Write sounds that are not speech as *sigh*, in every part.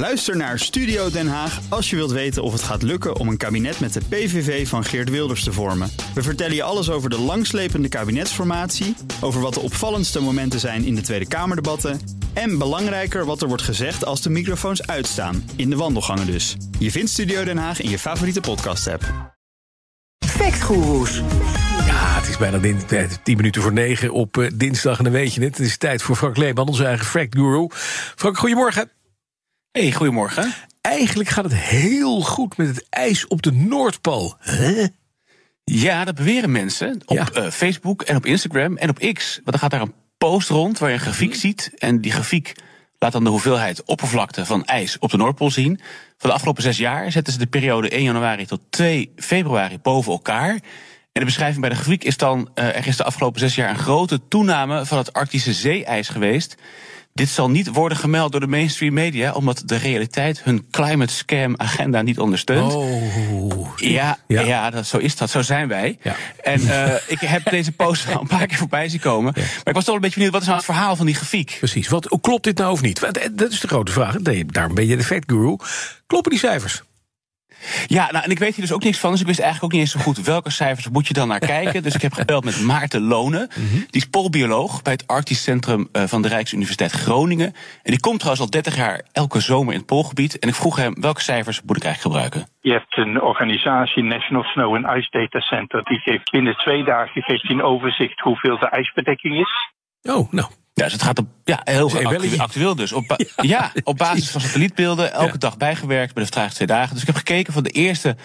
Luister naar Studio Den Haag als je wilt weten of het gaat lukken om een kabinet met de PVV van Geert Wilders te vormen. We vertellen je alles over de langslepende kabinetsformatie, over wat de opvallendste momenten zijn in de Tweede Kamerdebatten en belangrijker wat er wordt gezegd als de microfoons uitstaan, in de wandelgangen dus. Je vindt Studio Den Haag in je favoriete podcast-app. Factgoeroes. Ja, het is bijna din- eh, 10 minuten voor 9 op eh, dinsdag en dan weet je het. Het is tijd voor Frank Leeman, onze eigen fact guru. Frank, goedemorgen. Hey, goedemorgen. Eigenlijk gaat het heel goed met het ijs op de Noordpool. Huh? Ja, dat beweren mensen op Ja. eh, Facebook en op Instagram en op X. Want er gaat daar een post rond waar je een grafiek ziet. En die grafiek laat dan de hoeveelheid oppervlakte van ijs op de Noordpool zien. Van de afgelopen zes jaar zetten ze de periode 1 januari tot 2 februari boven elkaar. De beschrijving bij de grafiek is dan... eh, er is de afgelopen zes jaar een grote toename van het Arctische zeeijs geweest... Dit zal niet worden gemeld door de mainstream media, omdat de realiteit hun climate scam agenda niet ondersteunt. Oh. Ja, Ja. ja. dat, zo is dat. Zo zijn wij. Ja. En eh, ik heb deze post al een paar keer voorbij zien komen. Maar ik was toch een beetje benieuwd, wat is nou het verhaal van die grafiek? Precies. Wat, klopt dit nou of niet? Eh, Dat is de grote vraag. Nee, Daarom ben je de fact guru. Kloppen die cijfers? Ja, nou, en ik weet hier dus ook niks van. Dus ik wist eigenlijk ook niet eens zo goed welke cijfers moet je dan naar *laughs* kijken. Dus ik heb gebeld met Maarten Lonen. Die is poolbioloog bij het Arktisch Centrum eh, van de Rijksuniversiteit Groningen. En die komt trouwens al 30 jaar elke zomer in het poolgebied. En ik vroeg hem, welke cijfers moet ik eigenlijk gebruiken? Je hebt een organisatie, National Snow and Ice Data Center, die geeft binnen twee dagen geeft een overzicht hoeveel de ijsbedekking is. Oh, nou. Ja, dus het gaat op, ja, heel belletje. actueel dus. Op, *laughs* ja, op basis van satellietbeelden, elke Ja. dag bijgewerkt bij de vraag twee dagen. Dus ik heb gekeken van de eerste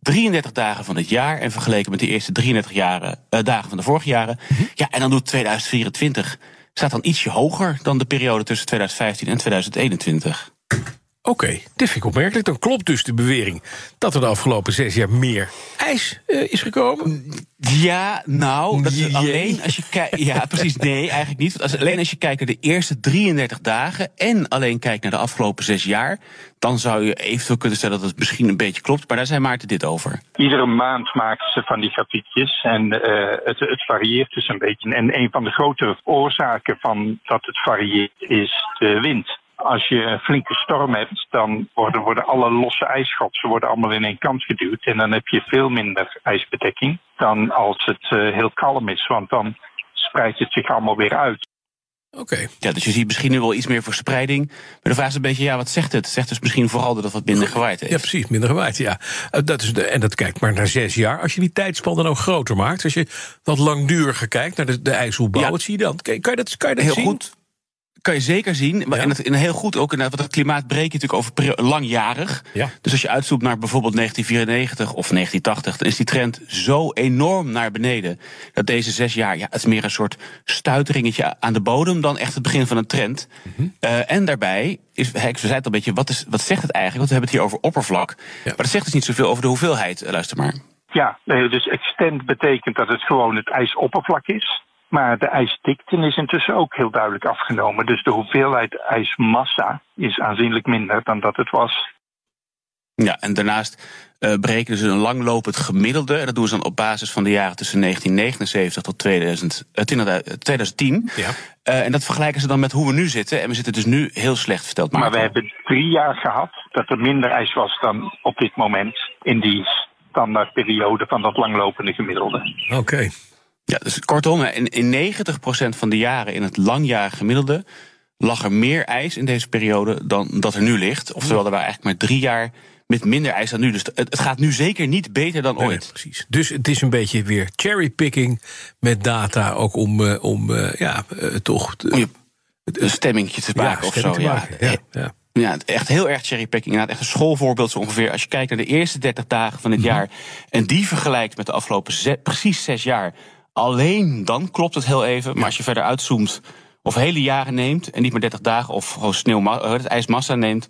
33 dagen van het jaar en vergeleken met de eerste 33 jaren, eh, dagen van de vorige jaren. Mhm. Ja, en dan doet 2024 staat dan ietsje hoger dan de periode tussen 2015 en 2021. Oké, dit vind ik opmerkelijk. Dan klopt dus de bewering dat er de afgelopen zes jaar meer ijs eh, is gekomen. Ja, nou, dat is alleen als je kijkt. Ja, precies. Nee, eigenlijk niet. Want als, alleen als je kijkt naar de eerste 33 dagen. en alleen kijkt naar de afgelopen zes jaar. dan zou je eventueel kunnen stellen dat het misschien een beetje klopt. Maar daar zei Maarten dit over. Iedere maand maken ze van die grafiekjes en eh, het, het varieert dus een beetje. En een van de grote oorzaken van dat het varieert is de wind. Als je een flinke storm hebt, dan worden, worden alle losse ijsschotsen worden allemaal in één kant geduwd. En dan heb je veel minder ijsbedekking dan als het eh, heel kalm is. Want dan spreidt het zich allemaal weer uit. Oké. Ja, dus je ziet misschien nu wel iets meer verspreiding. Maar de vraag is een beetje, ja, wat zegt het? Het zegt dus misschien vooral dat het wat minder gewaaid heeft. Ja, precies, minder gewaaid, ja. Eh, Dat is de, en dat kijkt maar naar zes jaar. Als je die tijdspan dan ook groter maakt... als je wat langduriger kijkt naar de, de ijsselbouw... Ja. wat zie je dan? Kan, kan je dat, kan je dat Heel zien? goed. Kan je zeker zien. Maar Ja. en, het, en heel goed ook, inderdaad, want het klimaat breekt je natuurlijk over langjarig. Ja. Dus als je uitzoekt naar bijvoorbeeld 1994 of 1980, dan is die trend zo enorm naar beneden. Dat deze zes jaar, ja, het is meer een soort stuiteringetje aan de bodem dan echt het begin van een trend. Mhm. Eh, en daarbij is, hè, ik zei het al een beetje, wat, is, wat zegt het eigenlijk? Want we hebben het hier over oppervlak. Maar dat zegt dus niet zoveel over de hoeveelheid, eh, luister maar. Ja, dus extent betekent dat het gewoon het ijsoppervlak is. Maar de ijsdikte is intussen ook heel duidelijk afgenomen. Dus de hoeveelheid ijsmassa is aanzienlijk minder dan dat het was. Ja, en daarnaast eh berekenen ze een langlopend gemiddelde. En dat doen ze dan op basis van de jaren tussen 1979 tot 2000, eh, 20, 2010. Ja. Eh, en dat vergelijken ze dan met hoe we nu zitten. En we zitten dus nu heel slecht, vertelt Maar we hebben drie jaar gehad dat er minder ijs was dan op dit moment in die standaardperiode van dat langlopende gemiddelde. Oké. Ja, dus kortom, in, in 90% van de jaren in het langjarige gemiddelde... lag er meer ijs in deze periode dan dat er nu ligt. Oftewel, er waren eigenlijk maar drie jaar met minder ijs dan nu. Dus het, gaat nu zeker niet beter dan ooit. nee, precies. Dus het is een beetje weer cherrypicking met data... ook om, eh, om eh, ja, eh, toch... Om een stemmingje te maken of zo. Ja. maken. Ja, ja. Echt heel erg cherrypicking. Inderdaad, echt een schoolvoorbeeld zo ongeveer. Als je kijkt naar de eerste 30 dagen van het Mhm. jaar... en die vergelijkt met de afgelopen precies zes jaar... alleen dan klopt het heel even. Maar als je verder uitzoomt of hele jaren neemt... en niet maar 30 dagen of gewoon sneeuw, eh, het ijsmassa neemt...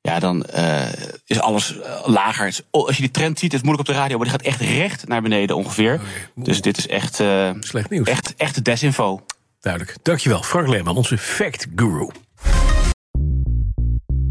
ja, dan eh, is alles eh, lager. Als je die trend ziet, het is moeilijk op de radio... maar die gaat echt recht naar beneden ongeveer. Dus dit is echt, Slecht nieuws. echt, echt desinfo. Duidelijk. Dankjewel, Frank Leeman, onze fact guru.